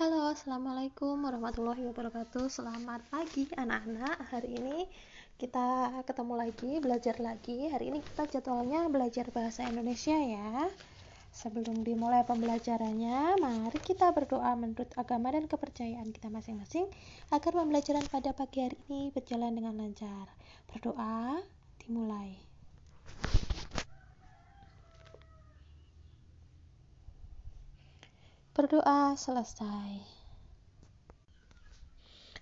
Halo, Assalamualaikum warahmatullahi wabarakatuh. Selamat pagi anak-anak. Hari ini kita ketemu lagi, belajar lagi. Hari ini kita jadwalnya belajar bahasa Indonesia ya. Sebelum dimulai pembelajarannya Mari kita berdoa menurut agama dan kepercayaan kita masing-masing Agar pembelajaran pada pagi hari ini berjalan dengan lancar. Berdoa, dimulai berdoa selesai.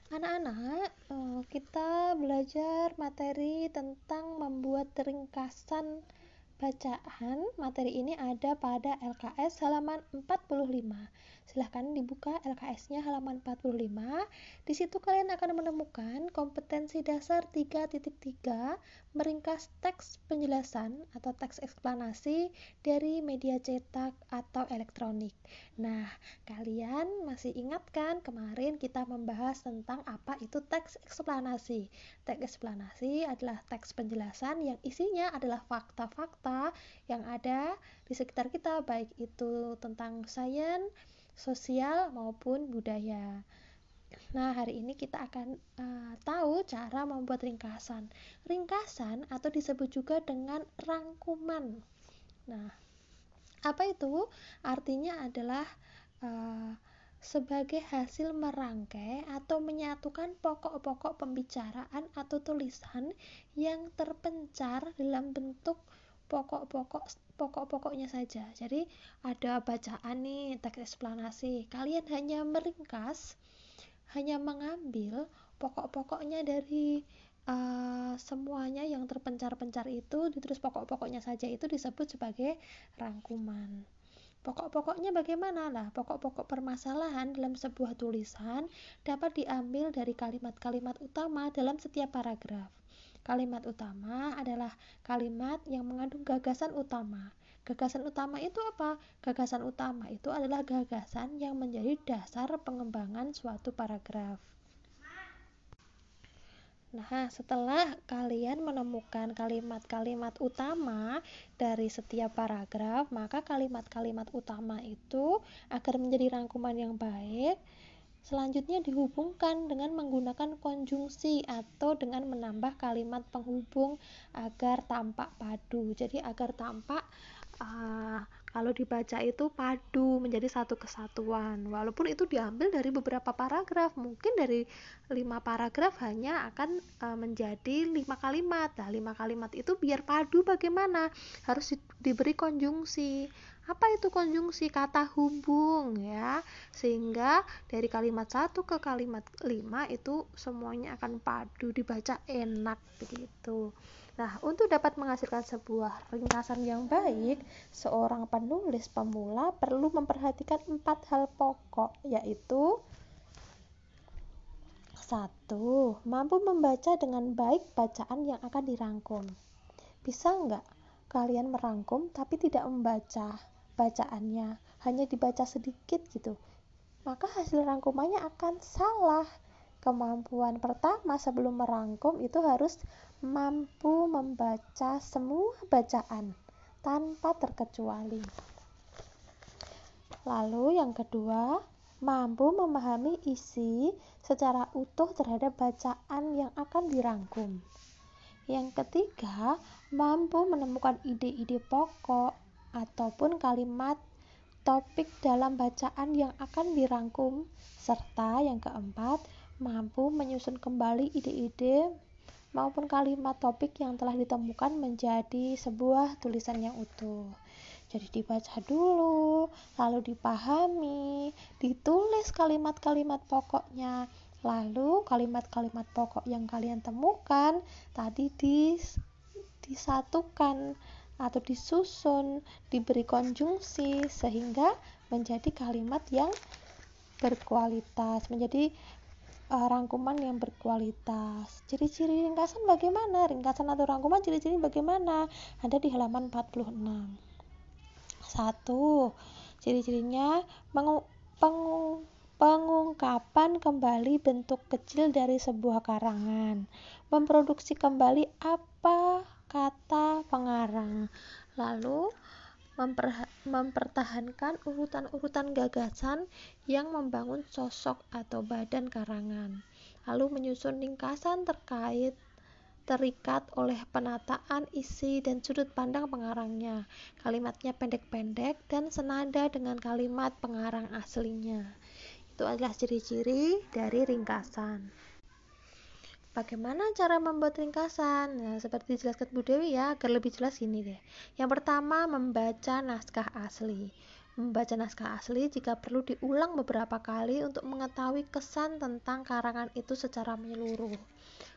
Anak-anak, eh, kita belajar materi tentang membuat ringkasan bacaan. Materi ini ada pada LKS halaman 45 silahkan dibuka LKS-nya halaman 45. Di situ kalian akan menemukan kompetensi dasar 3.3 meringkas teks penjelasan atau teks eksplanasi dari media cetak atau elektronik. Nah, kalian masih ingat kan kemarin kita membahas tentang apa itu teks eksplanasi. Teks eksplanasi adalah teks penjelasan yang isinya adalah fakta-fakta yang ada di sekitar kita baik itu tentang sains sosial maupun budaya. Nah, hari ini kita akan uh, tahu cara membuat ringkasan. Ringkasan atau disebut juga dengan rangkuman. Nah, apa itu? Artinya adalah uh, sebagai hasil merangkai atau menyatukan pokok-pokok pembicaraan atau tulisan yang terpencar dalam bentuk pokok-pokok pokok-pokoknya saja. Jadi ada bacaan nih teks eksplanasi. Kalian hanya meringkas, hanya mengambil pokok-pokoknya dari uh, semuanya yang terpencar-pencar itu ditulis pokok-pokoknya saja itu disebut sebagai rangkuman. Pokok-pokoknya bagaimana lah? Pokok-pokok permasalahan dalam sebuah tulisan dapat diambil dari kalimat-kalimat utama dalam setiap paragraf. Kalimat utama adalah kalimat yang mengandung gagasan utama. Gagasan utama itu apa? Gagasan utama itu adalah gagasan yang menjadi dasar pengembangan suatu paragraf. Nah, setelah kalian menemukan kalimat-kalimat utama dari setiap paragraf, maka kalimat-kalimat utama itu agar menjadi rangkuman yang baik, Selanjutnya dihubungkan dengan menggunakan konjungsi atau dengan menambah kalimat penghubung agar tampak padu. Jadi agar tampak uh, kalau dibaca itu padu menjadi satu kesatuan. Walaupun itu diambil dari beberapa paragraf, mungkin dari lima paragraf hanya akan uh, menjadi lima kalimat. Nah, lima kalimat itu biar padu bagaimana? Harus di, diberi konjungsi apa itu konjungsi kata hubung ya sehingga dari kalimat satu ke kalimat lima itu semuanya akan padu dibaca enak begitu nah untuk dapat menghasilkan sebuah ringkasan yang baik seorang penulis pemula perlu memperhatikan empat hal pokok yaitu satu mampu membaca dengan baik bacaan yang akan dirangkum. Bisa nggak kalian merangkum tapi tidak membaca bacaannya? Hanya dibaca sedikit gitu. Maka hasil rangkumannya akan salah kemampuan pertama sebelum merangkum itu harus mampu membaca semua bacaan tanpa terkecuali lalu yang kedua mampu memahami isi secara utuh terhadap bacaan yang akan dirangkum. Yang ketiga, mampu menemukan ide-ide pokok ataupun kalimat topik dalam bacaan yang akan dirangkum serta yang keempat mampu menyusun kembali ide-ide maupun kalimat topik yang telah ditemukan menjadi sebuah tulisan yang utuh. Jadi dibaca dulu, lalu dipahami, ditulis kalimat-kalimat pokoknya, lalu kalimat-kalimat pokok yang kalian temukan tadi dis, disatukan atau disusun, diberi konjungsi sehingga menjadi kalimat yang berkualitas, menjadi uh, rangkuman yang berkualitas. Ciri-ciri ringkasan bagaimana? Ringkasan atau rangkuman ciri-ciri bagaimana? Ada di halaman 46. Satu, ciri-cirinya pengu, pengu, pengungkapan kembali bentuk kecil dari sebuah karangan, memproduksi kembali apa kata pengarang. Lalu mempertahankan urutan-urutan gagasan yang membangun sosok atau badan karangan, lalu menyusun ringkasan terkait terikat oleh penataan isi dan sudut pandang pengarangnya. Kalimatnya pendek-pendek dan senada dengan kalimat pengarang aslinya. Itu adalah ciri-ciri dari ringkasan. Bagaimana cara membuat ringkasan? Nah, seperti dijelaskan Bu Dewi ya, agar lebih jelas ini deh. Yang pertama, membaca naskah asli. Membaca naskah asli jika perlu diulang beberapa kali untuk mengetahui kesan tentang karangan itu secara menyeluruh.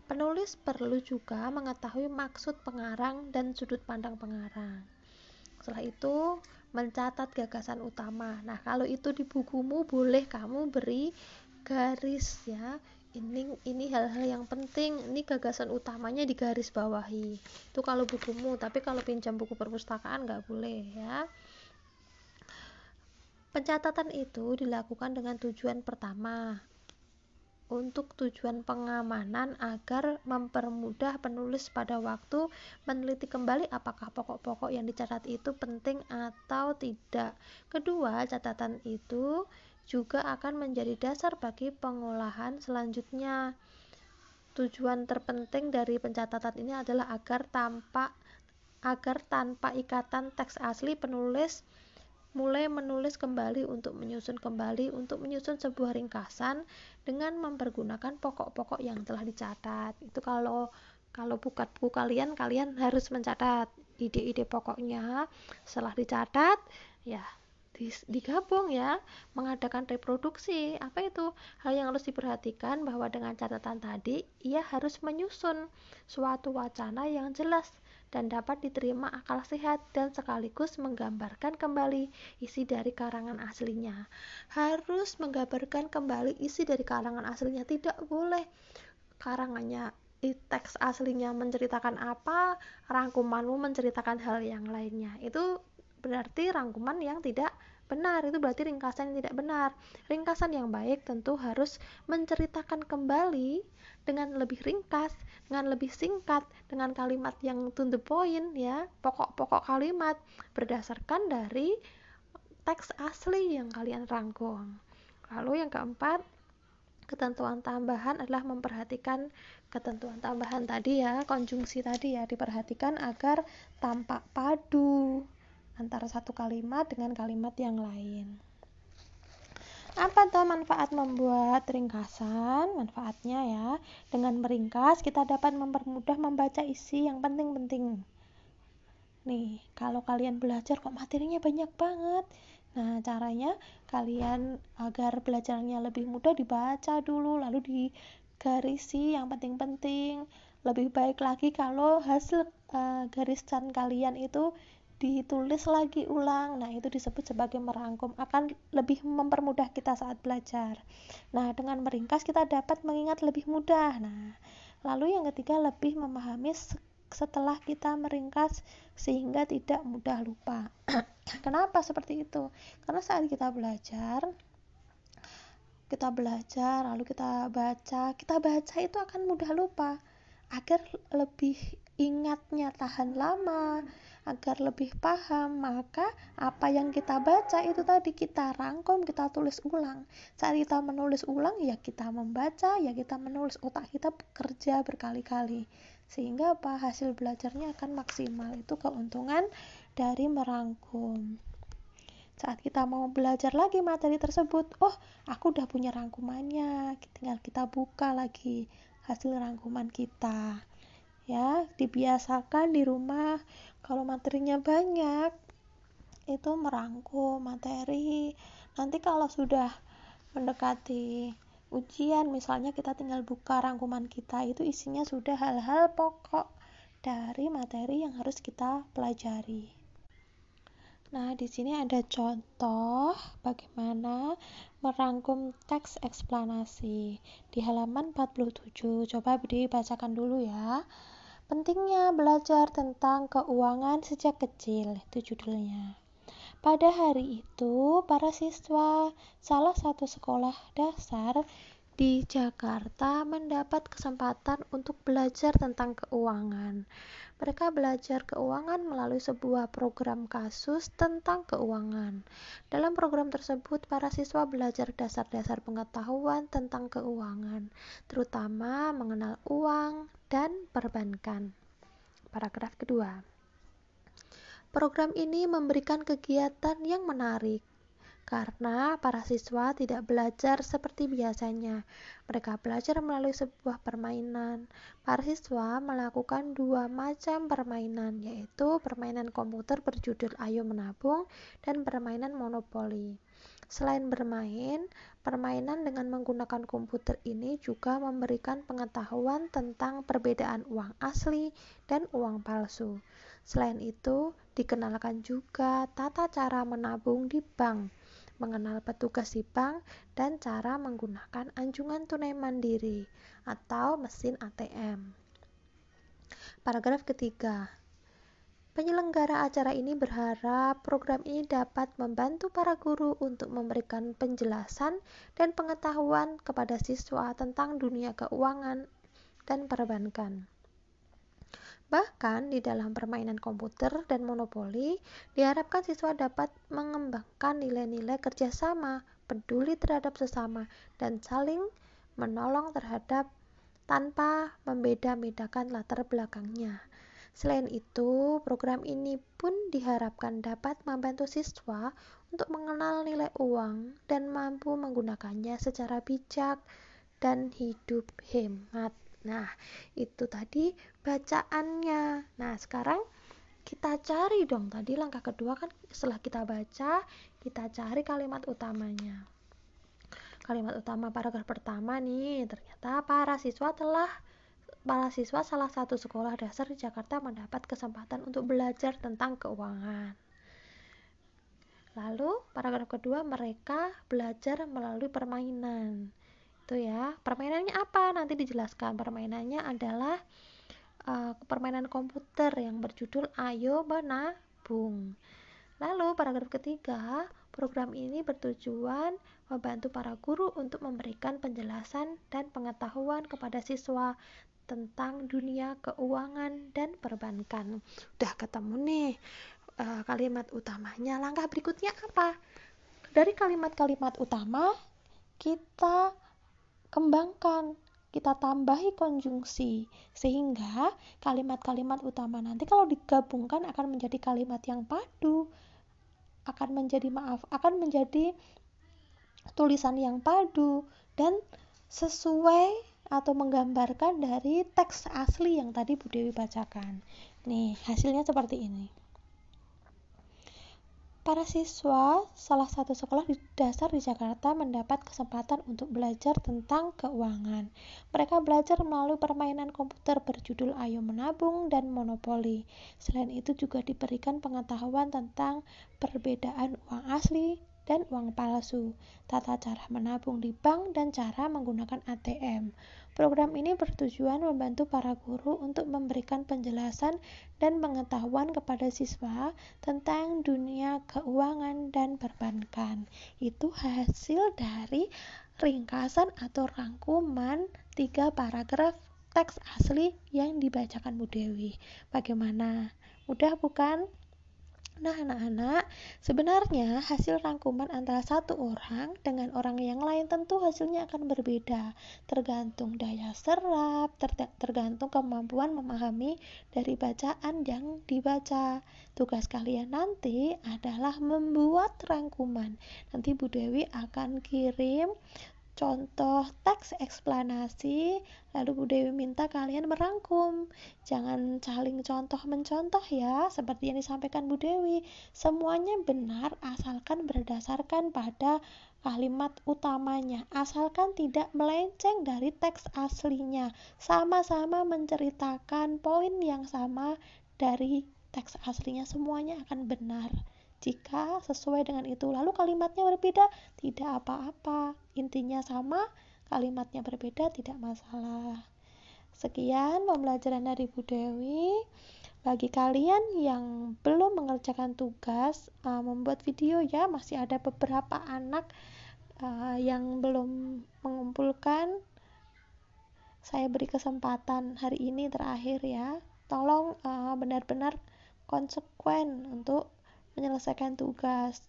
Penulis perlu juga mengetahui maksud pengarang dan sudut pandang pengarang. Setelah itu, mencatat gagasan utama. Nah, kalau itu di bukumu boleh kamu beri garis ya ini ini hal-hal yang penting. Ini gagasan utamanya di garis bawahi itu kalau bukumu tapi kalau pinjam buku perpustakaan nggak boleh ya. Pencatatan itu dilakukan dengan tujuan pertama untuk tujuan pengamanan agar mempermudah penulis pada waktu meneliti kembali apakah pokok-pokok yang dicatat itu penting atau tidak. Kedua, catatan itu juga akan menjadi dasar bagi pengolahan selanjutnya. Tujuan terpenting dari pencatatan ini adalah agar tanpa agar tanpa ikatan teks asli penulis mulai menulis kembali untuk menyusun kembali untuk menyusun sebuah ringkasan dengan mempergunakan pokok-pokok yang telah dicatat. Itu kalau kalau buka buku kalian kalian harus mencatat ide-ide pokoknya setelah dicatat ya digabung ya mengadakan reproduksi. Apa itu? Hal yang harus diperhatikan bahwa dengan catatan tadi ia harus menyusun suatu wacana yang jelas dan dapat diterima akal sehat dan sekaligus menggambarkan kembali isi dari karangan aslinya. Harus menggambarkan kembali isi dari karangan aslinya. Tidak boleh karangannya teks aslinya menceritakan apa, rangkumanmu menceritakan hal yang lainnya. Itu berarti rangkuman yang tidak benar itu berarti ringkasan yang tidak benar. Ringkasan yang baik tentu harus menceritakan kembali dengan lebih ringkas dengan lebih singkat dengan kalimat yang to the point ya pokok-pokok kalimat berdasarkan dari teks asli yang kalian rangkum. Lalu yang keempat ketentuan tambahan adalah memperhatikan ketentuan tambahan tadi ya konjungsi tadi ya diperhatikan agar tampak padu antara satu kalimat dengan kalimat yang lain. Apa tuh manfaat membuat ringkasan? Manfaatnya ya, dengan meringkas kita dapat mempermudah membaca isi yang penting-penting. Nih, kalau kalian belajar kok materinya banyak banget. Nah, caranya kalian agar belajarnya lebih mudah dibaca dulu lalu digarisi yang penting-penting. Lebih baik lagi kalau hasil uh, garisan kalian itu ditulis lagi ulang. Nah, itu disebut sebagai merangkum, akan lebih mempermudah kita saat belajar. Nah, dengan meringkas kita dapat mengingat lebih mudah. Nah, lalu yang ketiga lebih memahami setelah kita meringkas sehingga tidak mudah lupa. Kenapa seperti itu? Karena saat kita belajar kita belajar lalu kita baca, kita baca itu akan mudah lupa agar lebih ingatnya tahan lama, agar lebih paham maka apa yang kita baca itu tadi kita rangkum kita tulis ulang. Saat kita menulis ulang ya kita membaca ya kita menulis otak kita bekerja berkali-kali. Sehingga apa? Hasil belajarnya akan maksimal. Itu keuntungan dari merangkum. Saat kita mau belajar lagi materi tersebut oh aku udah punya rangkumannya. Tinggal kita buka lagi hasil rangkuman kita. Ya dibiasakan di rumah kalau materinya banyak itu merangkum materi nanti kalau sudah mendekati ujian misalnya kita tinggal buka rangkuman kita itu isinya sudah hal-hal pokok dari materi yang harus kita pelajari. Nah, di sini ada contoh bagaimana merangkum teks eksplanasi di halaman 47. Coba dibacakan dulu ya. Pentingnya belajar tentang keuangan sejak kecil, itu judulnya. Pada hari itu, para siswa salah satu sekolah dasar di Jakarta mendapat kesempatan untuk belajar tentang keuangan. Mereka belajar keuangan melalui sebuah program kasus tentang keuangan. Dalam program tersebut, para siswa belajar dasar-dasar pengetahuan tentang keuangan, terutama mengenal uang dan perbankan. Paragraf kedua. Program ini memberikan kegiatan yang menarik karena para siswa tidak belajar seperti biasanya. Mereka belajar melalui sebuah permainan. Para siswa melakukan dua macam permainan, yaitu permainan komputer berjudul Ayo Menabung dan permainan monopoli. Selain bermain, permainan dengan menggunakan komputer ini juga memberikan pengetahuan tentang perbedaan uang asli dan uang palsu. Selain itu, dikenalkan juga tata cara menabung di bank mengenal petugas di bank, dan cara menggunakan anjungan tunai mandiri atau mesin ATM. Paragraf ketiga. Penyelenggara acara ini berharap program ini dapat membantu para guru untuk memberikan penjelasan dan pengetahuan kepada siswa tentang dunia keuangan dan perbankan. Bahkan di dalam permainan komputer dan monopoli, diharapkan siswa dapat mengembangkan nilai-nilai kerjasama, peduli terhadap sesama, dan saling menolong terhadap tanpa membeda-bedakan latar belakangnya. Selain itu, program ini pun diharapkan dapat membantu siswa untuk mengenal nilai uang dan mampu menggunakannya secara bijak dan hidup hemat. Nah, itu tadi bacaannya. Nah, sekarang kita cari dong. Tadi langkah kedua kan setelah kita baca, kita cari kalimat utamanya. Kalimat utama paragraf pertama nih, ternyata para siswa telah para siswa salah satu sekolah dasar di Jakarta mendapat kesempatan untuk belajar tentang keuangan. Lalu, paragraf kedua, mereka belajar melalui permainan gitu ya. Permainannya apa? Nanti dijelaskan. Permainannya adalah uh, permainan komputer yang berjudul Ayo Menabung. Lalu paragraf ketiga program ini bertujuan membantu para guru untuk memberikan penjelasan dan pengetahuan kepada siswa tentang dunia keuangan dan perbankan. Udah ketemu nih uh, kalimat utamanya. Langkah berikutnya apa? Dari kalimat-kalimat utama kita kembangkan, kita tambahi konjungsi sehingga kalimat-kalimat utama nanti kalau digabungkan akan menjadi kalimat yang padu akan menjadi maaf akan menjadi tulisan yang padu dan sesuai atau menggambarkan dari teks asli yang tadi Bu Dewi bacakan. Nih, hasilnya seperti ini. Para siswa salah satu sekolah di dasar di Jakarta mendapat kesempatan untuk belajar tentang keuangan. Mereka belajar melalui permainan komputer berjudul Ayo Menabung dan Monopoli. Selain itu juga diberikan pengetahuan tentang perbedaan uang asli dan uang palsu, tata cara menabung di bank dan cara menggunakan ATM. Program ini bertujuan membantu para guru untuk memberikan penjelasan dan pengetahuan kepada siswa tentang dunia keuangan dan perbankan. Itu hasil dari ringkasan atau rangkuman tiga paragraf teks asli yang dibacakan Bu Dewi. Bagaimana? Mudah bukan? Nah, anak-anak, sebenarnya hasil rangkuman antara satu orang dengan orang yang lain tentu hasilnya akan berbeda, tergantung daya serap, ter tergantung kemampuan memahami dari bacaan yang dibaca. Tugas kalian nanti adalah membuat rangkuman. Nanti Bu Dewi akan kirim contoh teks eksplanasi lalu Bu Dewi minta kalian merangkum. Jangan saling contoh mencontoh ya seperti yang disampaikan Bu Dewi. Semuanya benar asalkan berdasarkan pada kalimat utamanya. Asalkan tidak melenceng dari teks aslinya. Sama-sama menceritakan poin yang sama dari teks aslinya. Semuanya akan benar jika sesuai dengan itu, lalu kalimatnya berbeda, tidak apa-apa. Intinya sama, kalimatnya berbeda, tidak masalah. Sekian pembelajaran dari Bu Dewi. Bagi kalian yang belum mengerjakan tugas uh, membuat video ya, masih ada beberapa anak uh, yang belum mengumpulkan. Saya beri kesempatan hari ini terakhir ya. tolong benar benar-benar konsekuen untuk menyelesaikan tugas.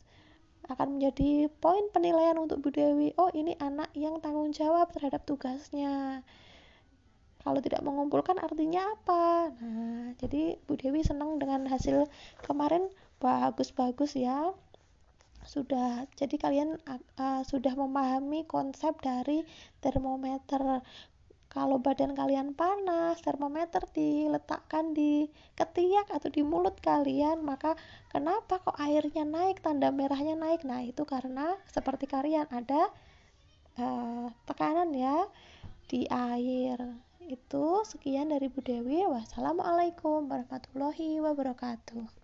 Akan menjadi poin penilaian untuk Bu Dewi. Oh ini anak yang tanggung jawab terhadap tugasnya. Kalau tidak mengumpulkan artinya apa? Nah jadi Bu Dewi senang dengan hasil kemarin. Bagus-bagus ya. Sudah jadi kalian uh, sudah memahami konsep dari termometer kalau badan kalian panas, termometer diletakkan di ketiak atau di mulut kalian, maka kenapa kok airnya naik, tanda merahnya naik? Nah, itu karena seperti kalian ada uh, tekanan ya di air. Itu sekian dari Bu Dewi. Wassalamualaikum warahmatullahi wabarakatuh.